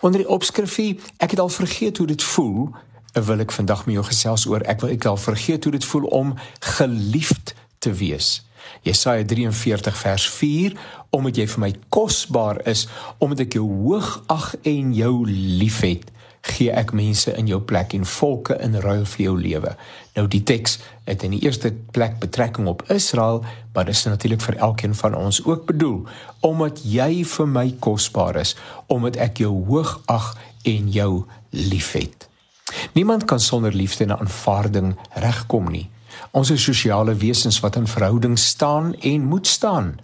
Onder die opskrifie ek het al vergeet hoe dit voel, wil ek vandag met jou gesels oor ek wil ek al vergeet hoe dit voel om geliefd te wees. Jesaja 43 vers 4 omdat jy vir my kosbaar is omdat ek jou hoog ag en jou liefhet gee ek mense in jou plek en volke in ruil vir jou lewe. Nou die teks het in die eerste plek betrekking op Israel, maar dit is natuurlik vir elkeen van ons ook bedoel omdat jy vir my kosbaar is, omdat ek jou hoog ag en jou liefhet. Niemand kan sonder liefde en aanvaarding regkom nie. Ons is sosiale wesens wat in verhouding staan en moet staan.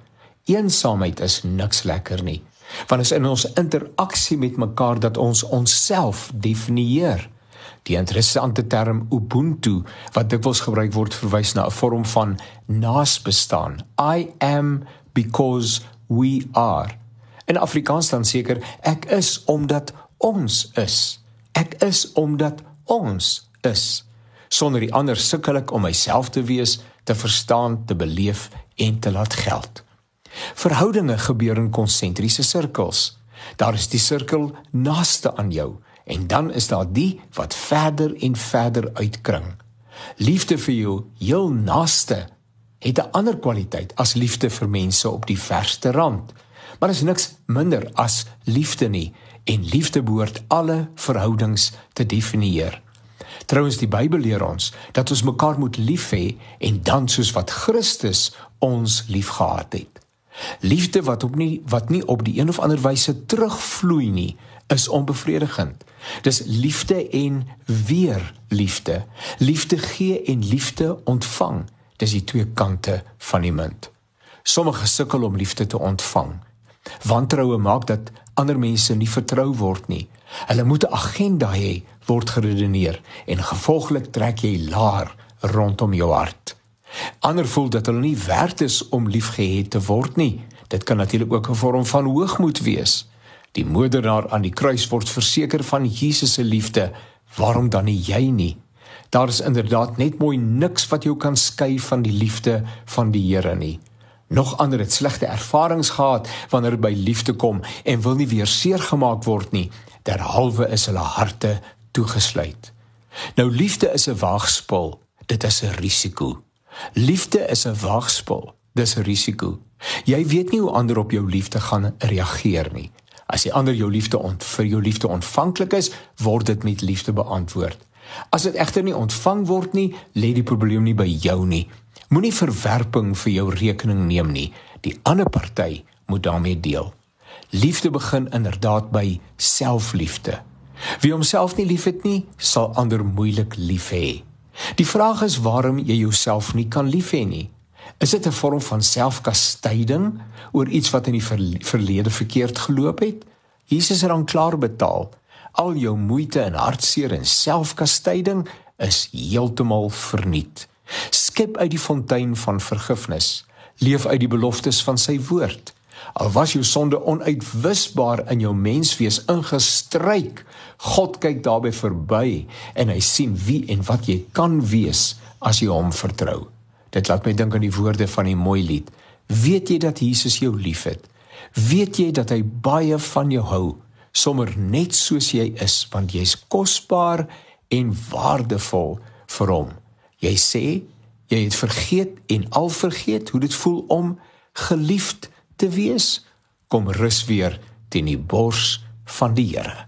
Eensaamheid is niks lekker nie. Want is in ons interaksie met mekaar dat ons onsself definieer. Die interessante term ubuntu wat dikwels gebruik word verwys na 'n vorm van naasbestaan. I am because we are. In Afrikaans dan seker ek is omdat ons is. Ek is omdat ons is. Sonder die ander sukkel ek om myself te wees, te verstaan, te beleef en te laat geld. Verhoudinge gebeur in konsentriese sirkels. Daar is die sirkel naaste aan jou en dan is daar die wat verder en verder uitkring. Liefde vir jou heel naaste het 'n ander kwaliteit as liefde vir mense op die verste rand. Maar is niks minder as liefde nie en liefde behoort alle verhoudings te definieer. Trouwens die Bybel leer ons dat ons mekaar moet lief hê en dan soos wat Christus ons liefgehad het. Liefde wat op nie wat nie op die een of ander wyse terugvloei nie, is onbevredigend. Dis liefde en weer liefde. Liefde gee en liefde ontvang. Dis die twee kante van die munt. Sommige sukkel om liefde te ontvang. Wantroue maak dat ander mense nie vertrou word nie. Hulle moet 'n agenda hê, word geredeneer en gevolglik trek jy laar rondom jou hart. Ander voel dat hulle nie werd is om liefgehet te word nie. Dit kan natuurlik ook 'n vorm van hoogmoed wees. Die moordenaar aan die kruis word verseker van Jesus se liefde. Waarom dan nie jy nie? Daar is inderdaad net mooi niks wat jou kan skei van die liefde van die Here nie. Nog ander het slegte ervarings gehad wanneer dit by liefde kom en wil nie weer seer gemaak word nie. Derhalwe is hulle harte toegesluit. Nou liefde is 'n waagspel. Dit is 'n risiko. Liefde is 'n waagspel. Dis 'n risiko. Jy weet nie hoe ander op jou liefde gaan reageer nie. As jy ander jou liefde ont vir jou liefde ontvanklik is, word dit met liefde beantwoord. As dit egter nie ontvang word nie, lê die probleem nie by jou nie. Moenie verwerping vir jou rekening neem nie. Die ander party moet daarmee deel. Liefde begin inderdaad by selfliefde. Wie homself nie liefhet nie, sal ander moeilik lief hê. Die vraag is waarom jy jouself nie kan lief hê nie. Is dit 'n vorm van selfkastyding oor iets wat in die verlede verkeerd geloop het? Jesus het dan klaar betaal. Al jou moeite en hartseer en selfkastyding is heeltemal verniet. Skep uit die fontein van vergifnis. Leef uit die beloftes van sy woord. Al was jou sonde onuitwisbaar in jou menswees ingestryk, God kyk daarby verby en hy sien wie en wat jy kan wees as jy hom vertrou. Dit laat my dink aan die woorde van die mooi lied. Weet jy dat Jesus jou liefhet? Weet jy dat hy baie van jou hou, sommer net soos jy is, want jy's kosbaar en waardevol vir hom. Jy sê jy het vergeet en al vergeet hoe dit voel om geliefd te wees, kom rus weer teen die bors van die Here.